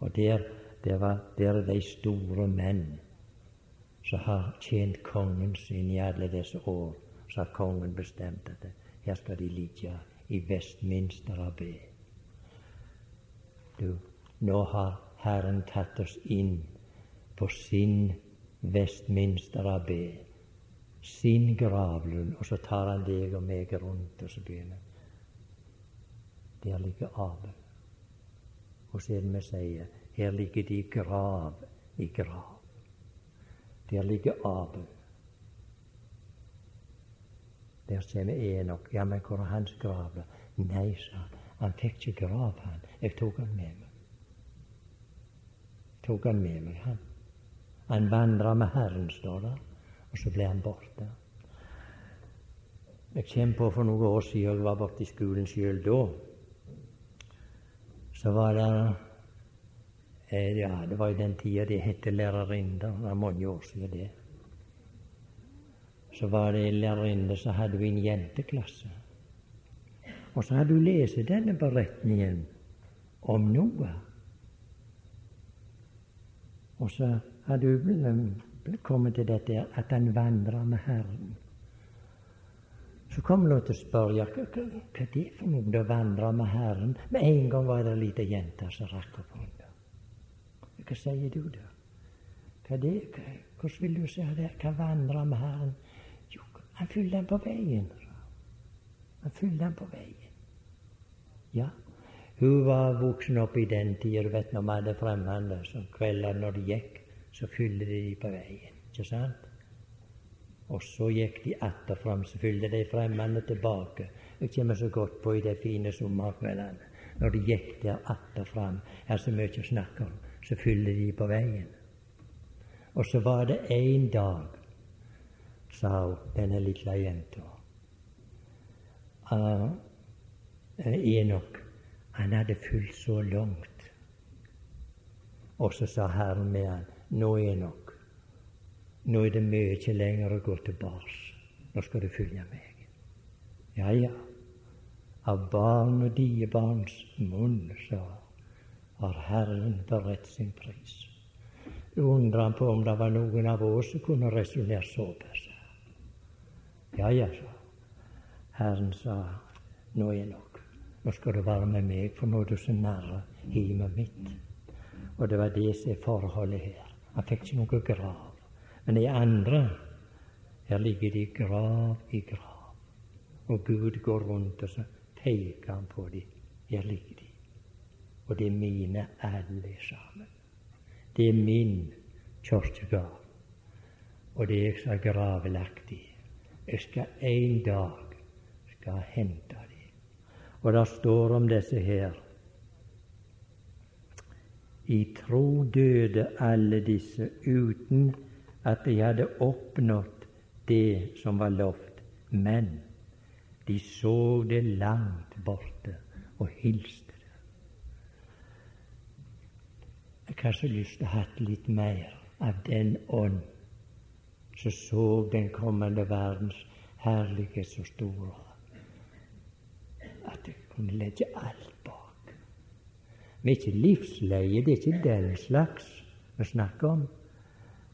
Og der, der, var, der er de store menn som har tjent kongen sin i alle disse år. Så har kongen bestemt at her skal de ligge i Vestminster Abbey. Du, nå har Herren tatt oss inn på sin Vestminster Abbé, sin gravlund, og så tar han deg og meg rundt, og så begynner Der ligger Abel. Og så er det vi sier her ligger de grav i grav. Der ligger Abel. Der kommer Enok. Ja, men hvor er hans grav? Nei, sa han. Han fikk ikke grav, han. Jeg tok han med meg. Tok han med meg, han. Han vandra med Herren, står det, og så ble han borte. Jeg kommer på for noen år siden, jeg var borte i skolen sjøl da. Så var det eh, Ja, det var i den tida det het lærerinne. Det er mange år siden det. Så var det en lærerinne som hadde vi en jenteklasse. Og så hadde du lest denne beretningen om Noah. Og så hadde du kommet til dette at han vandrer med Herren. Så kom du til å spørre hva, det er for noe å vandre med Herren. Med en gang var det ei lita jente som rakk opp hånda. Hva sier du da? Hva det, hvordan vil du si det? Hva vandre med Herren? Jo, han fyller den på veien. Han fyller den på veien. Ja, hun var voksen opp i den tida, du vet når vi hadde fremmede, så kvelder når de gikk, så fylte de på veien. Ikke sant? Og så gikk de atter fram, så fylte de fremmede tilbake. Jeg kommer så godt på i de fine sommerkveldene. Når de gikk der atter fram, her så mye å snakke om, så fyller de på veien. Og så var det en dag, sa hun, denne lille jenta uh, Enok, han hadde fulgt så langt. Og så sa Herren med han, nå Enok, nå er det mye lenger å gå til bars. Nå skal du følge meg. Ja, ja. Av barn og diebarns munn, sa har Herren beredt sin pris. Undrer han på om det var noen av oss som kunne resonnert såpass. Ja, ja, sa Herren sa, nå er nok. Nå skal du være med meg, for nå er du så nær hjemmet mitt. Og det var det som er forholdet her. Han fikk ikke noe grav. Men de andre, her ligger de grav i grav. Og Gud går rundt, og så peker han på dem. Her ligger de. Og det er mine alle sammen. Det er min kirkegård. Og det er jeg som har gravlagt de. Jeg skal en dag skal hente. Og det står om disse her. I tro døde alle disse uten at de hadde oppnådd det som var lovt, men de så det langt borte og hilste det. Jeg har så lyst til å ha litt mer av den ånd som så den kommende verdens herlighet så stor at du kunne legge alt bak. Vi er ikke livsleie, det er ikke den slags vi snakker om.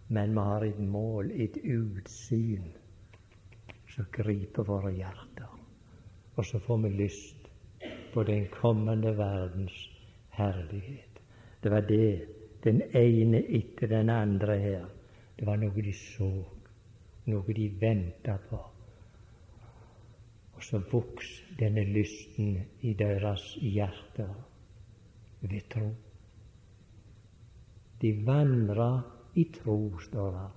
Men vi har et mål, et utsyn, som griper våre hjerter. Og så får vi lyst på den kommende verdens herlighet. Det var det, den ene etter den andre her. Det var noe de så, noe de venta på. Og så voks denne lysten i deres hjerter ved tro. De vandra i tro, står det.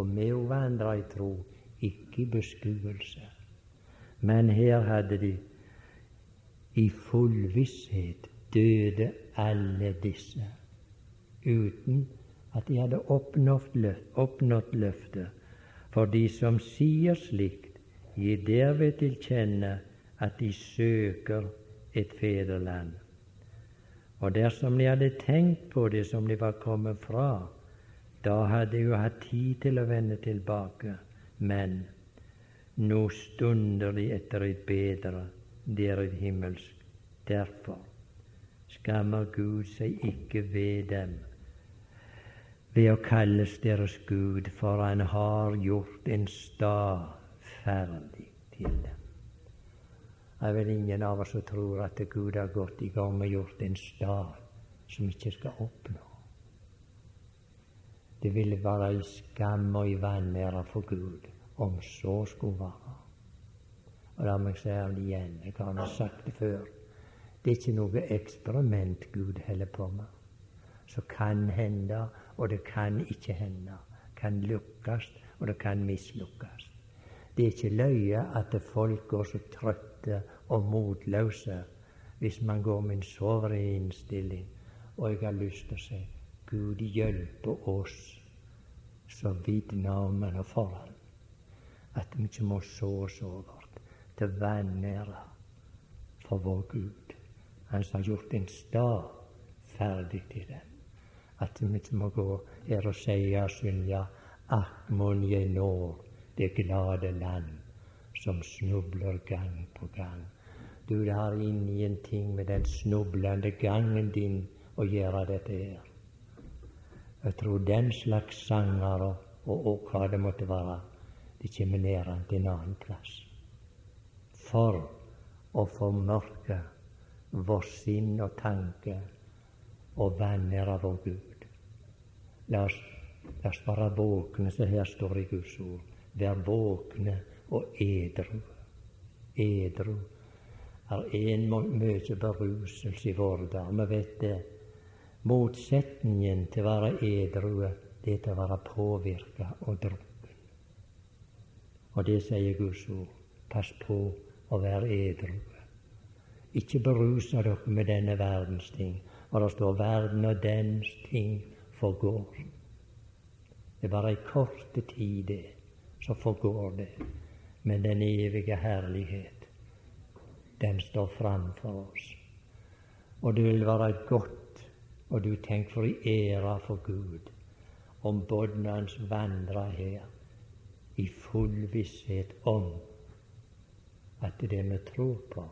Og med å vandra i tro, ikke i beskuelse. Men her hadde de i full visshet døde alle disse uten at de hadde oppnådd løftet. For de som sier slikt, gir derved til kjenne at de søker et fedreland. Og dersom de hadde tenkt på det som de var kommet fra, da hadde de jo hatt tid til å vende tilbake, men nå stunder de etter et bedre, deret er himmelsk. Derfor skammer Gud seg ikke ved dem ved å kalles deres Gud, for han har gjort en stad ferdig til dem. Det er vel ingen av oss som tror at Gud har gått i gang med gjort en stad som ikke skal oppnå. Det ville være i skam og i vanære for Gud om så skulle være. Og La meg si det igjen, jeg har sagt det før. Det er ikke noe eksperiment Gud holder på med. Så kan hende, og det kan ikke hende. Kan lykkes, og det kan mislykkes. Det er ikke løye at folk går så trøtte og motløse hvis man går med en sovrig innstilling. Og jeg har lyst til å si Gud hjelpe oss som vitner om henne for ham, at vi ikke må så oss over til vanære for vår Gud. Han som har gjort en stad ferdig til den. At vi ikke må gå her og si synge Akk, mon jeg når det glade land som snubler gang på gang. Du, det har ingenting med den snublende gangen din å gjøre, dette her. Jeg tror den slags sanger og, og, og hva det måtte være, de kommer ned til en annen plass. For å formørke vår sinn og tanke og vanære vår Gud. La oss, la oss være våkne, som her står i Guds ord. Vær våkne og edru. Edru er en mye beruselse i våre dager. Vi vet det. Motsetningen til å være edru, det er til å være påvirka og drukken. Og det sier Guds ord. Pass på å være edru. Ikke beruse dere med denne verdens ting. Og det står 'verden og dens ting forgår'. Det er bare ei kort tid, det, så forgår det. Men den evige herlighet, den står framfor oss. Og det vil være godt, og du tenker for i æra for Gud, om båndene hans vandrer her i full visshet om at det det vi tror på,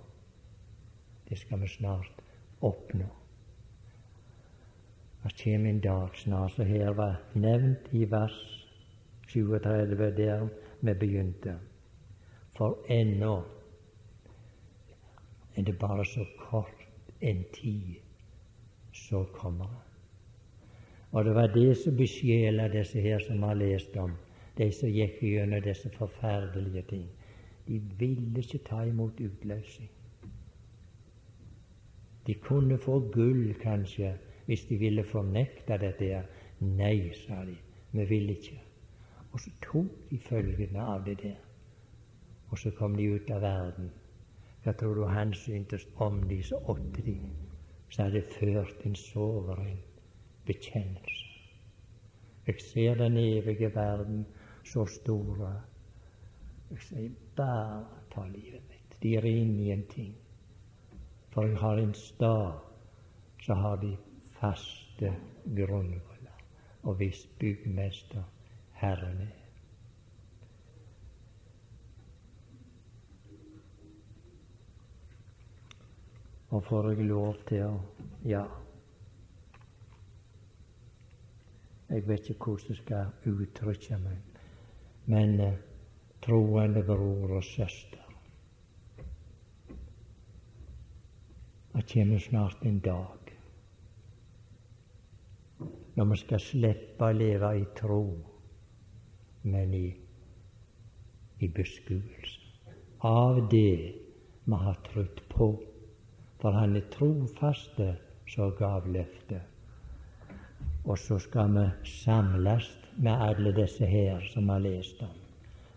det skal vi snart oppnå. Det kommer en dag snart, så her var nevnt i vers 37 der vi begynte. For ennå er det bare så kort en tid, så kommer det. Og det var det som besjela disse her som har lest om, de som gikk gjennom disse forferdelige ting. De ville ikke ta imot utløsning. De kunne få gull, kanskje, hvis de ville fornekte dette. Nei, sa de, vi vil ikke. Og så tok de følgene av det der. Og så kom de ut av verden. Hva tror du han syntes om de så åtte de? Så hadde ført en soveren bekjennelse. Jeg ser den evige verden så store. Jeg sier bare ta livet mitt. De er inne i en ting. For jeg har en stad, så har de faste grunnvoller. Og hvis byggmester Herren er. Og får jeg lov til å Ja. Jeg vet ikke hvordan jeg skal uttrykke meg, men eh, troende bror og søster Det kommer snart en dag når vi skal slippe å leve i tro, men i, i beskuelse av det vi har trodd på. For han er trofaste som gav løftet. Og så skal vi samles med alle disse her som har lest om.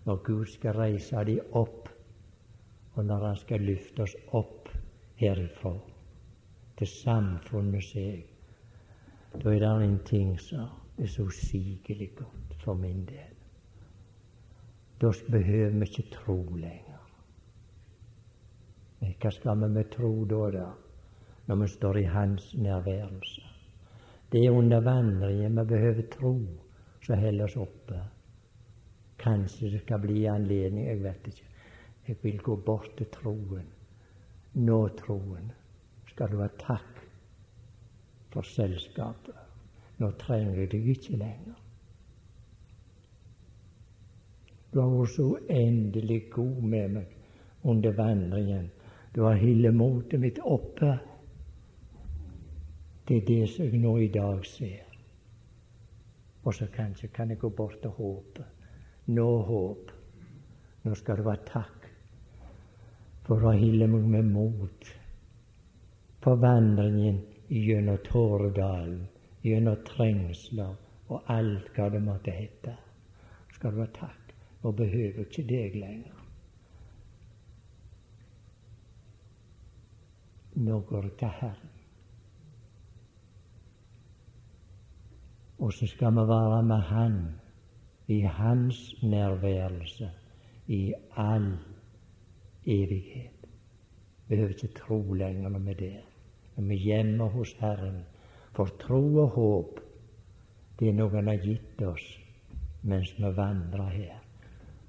Når Gud skal reise de opp, og når Han skal løfte oss opp herifra til samfunnet seg, da er det en ting som er så usigelig godt for min del. Da behøver vi ikke tro lenger. Hva skal vi med tro da, da, når vi står i Hans nærværelse? Det er under vandringen vi behøver tro som holder oss oppe. Kanskje det skal bli anledning, jeg vet ikke. Jeg vil gå bort til troen. Nå troen skal du ha takk for selskapet. Nå trenger jeg deg ikke lenger. Du har vært så uendelig god med meg under vandringen du har holdt motet mitt oppe. Det er det som jeg nå i dag ser. Og så kanskje kan jeg gå bort og håpe. Nå håp. Nå skal det være takk for å hylle meg med mot på vandringen gjennom Tåredalen, gjennom trengsler og alt hva det måtte hete. Skal det være takk. Nå behøver ikke deg lenger. Nå går det til Herren. Og så skal vi være med Han i Hans nærværelse i all evighet. Vi behøver ikke tro lenger når vi er der. Når vi er hjemme hos Herren. For tro og håp, det er noe Han har gitt oss mens vi vandrer her,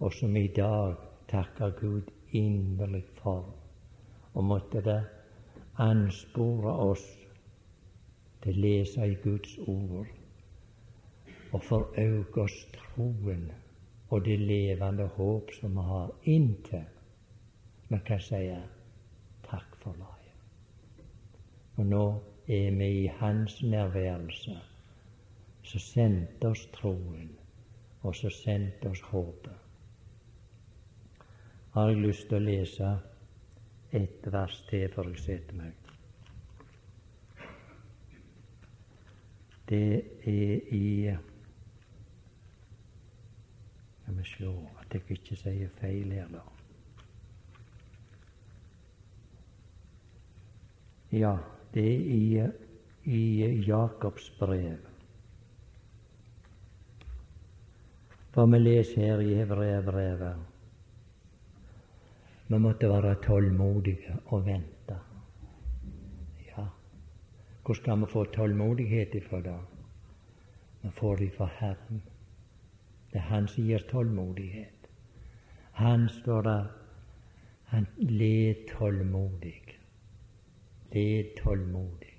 og som i dag takker Gud inderlig for. Og måtte det anspore oss til å lese i Guds ord og forøke oss troen og det levende håp som vi har, inntil vi kan si takk for laget. Og nå er vi i Hans nærværelse, som sendte oss troen, og som sendte oss håpet. Har jeg lyst til å lese et vers til for å sette meg. Det er i La meg se at jeg ikke sier feil her, da. Ja, det er i, i Jakobs brev. For vi leser her i Hebreabrevet vi måtte være tålmodige og vente. Ja, hvor skal vi få tålmodighet ifra da? Vi får det fra Herren. Det er Han som gir tålmodighet. Han står der. Han led tålmodig. Led tålmodig.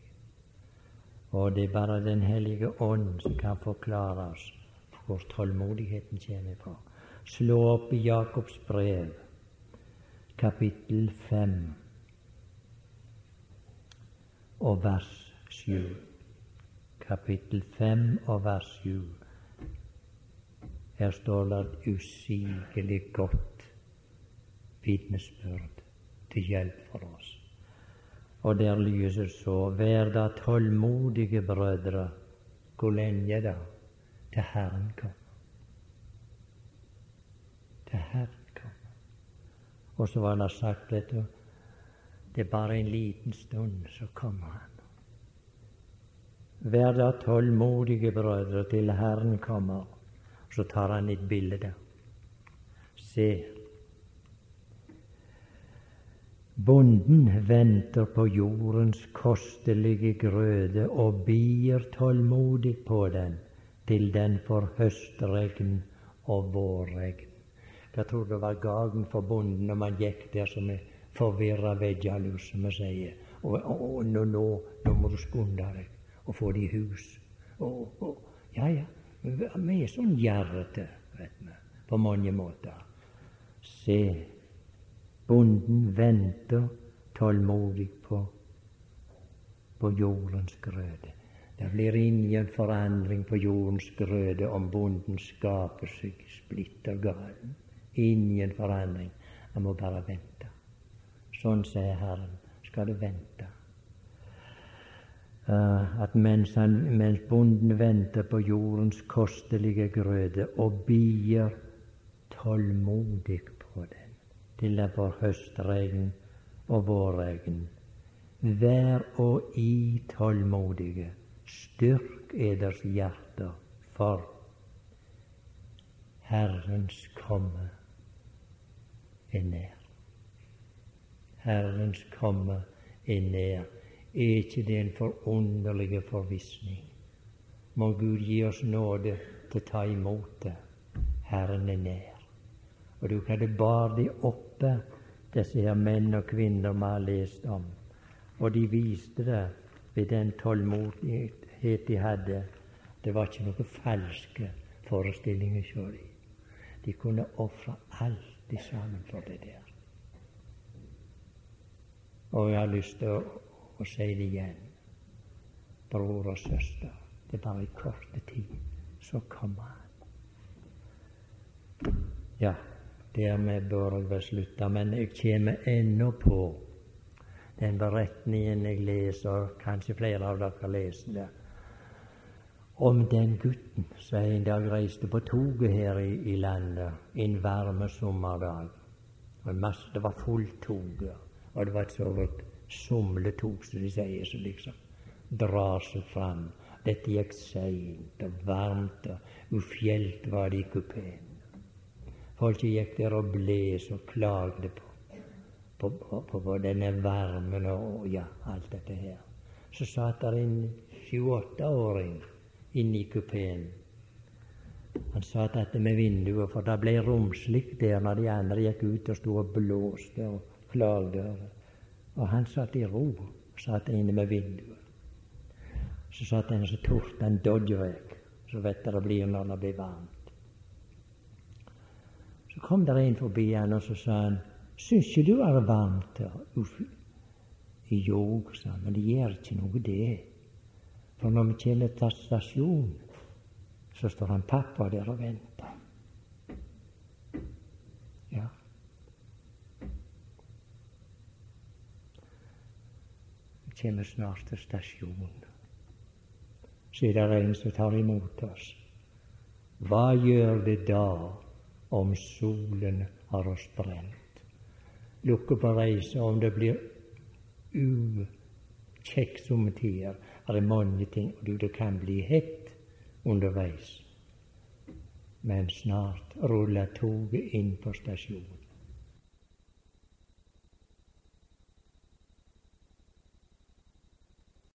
Og det er bare Den hellige ånd som kan forklare oss hvor tålmodigheten kommer fra. Slå opp i Jakobs brev, kapittel fem og vers sju. Kapittel fem og vers sju. Her står det et usigelig godt vitnesbyrd til hjelp for oss. Og der lyser så Vær da tålmodige, brødre. Hvor lenge da? Til Herren kommer. Til Herren. Og så var han sagt, vet du, det er bare en liten stund, så kommer Han. Vær da tålmodige, brødre, til Herren kommer. Så tar han et bilde. Se, Bonden venter på jordens kostelige grøde og bier tålmodig på den til den får høstregn og vårregn. Jeg tror det var gagen for bonden når man gikk der som er forvirra veggjalus, som vi sier. Og, og, og nå, nå, nå, må du skunde deg og få det i hus. Og, og, ja, ja, vi er sånn gjerrete, vet vi, på mange måter. Se, Bonden venter tålmodig på, på jordens grøde. Det blir ingen forandring på jordens grøde om bonden skaper seg splitter galen. Ingen forandring. Han må bare vente. Sånn sier Herren. Skal du vente. Uh, at mens, han, mens, bonden venter på jordens kostelige grøde og bier tålmodig på den til den får høstregn og vårregn. Vær og i tålmodige, styrk eders hjerter, for Herrens komme er nær. Herrens komme er nær. Er ikke det en forunderlig forvissning? Må Gud gi oss nåde til å ta imot det. Herren er nær. Og du hadde bar de oppe, disse her menn og kvinner vi har lest om. Og de viste det ved den tålmodighet de hadde. Det var ikke noe falske forestillinger hos dem. De kunne ofre alt sammen for det der. Og jeg har lyst til å, å si det igjen. Bror og søster, det er bare i korte tid, så kommer han. Ja. Dermed bør jeg vel slutte, men jeg kommer ennå på den beretningen jeg leser, kanskje flere av dere leser det, om den gutten som en dag reiste på toget her i, i landet en varme sommerdag. Og masse, det var fullt tog, og det var et sånt somletog, som de sier, som liksom drar seg fram. Dette gikk seint og varmt, og ufjelt var det i kupeen. Folket gikk der og bles og klagde på på, på, på denne varmen og ja, alt dette her. Så satt der en sju-åtteåring inne i kupeen. Han satt med vinduet, for det ble romslig der når de andre gikk ut og sto og blåste og klagde. Og han satt i ro, satt inne med vinduet. Så satt han så torde han dodgerek, så vet det blir når det blir varmt. Så kom det en forbi han, og så sa han Syns ikke du er varmt her? Jo, sa han, men det gjør ikke noe, det. For når vi kommer til stasjonen, så står han pappa der og venter. Ja. Vi kommer snart til stasjonen. Så er det en som tar imot oss. Hva gjør det da om solen har oss brent? Lukker på reise, om det blir ukjekt somme tider. Det er mange ting, og det kan bli hett underveis. Men snart ruller toget inn på stasjonen.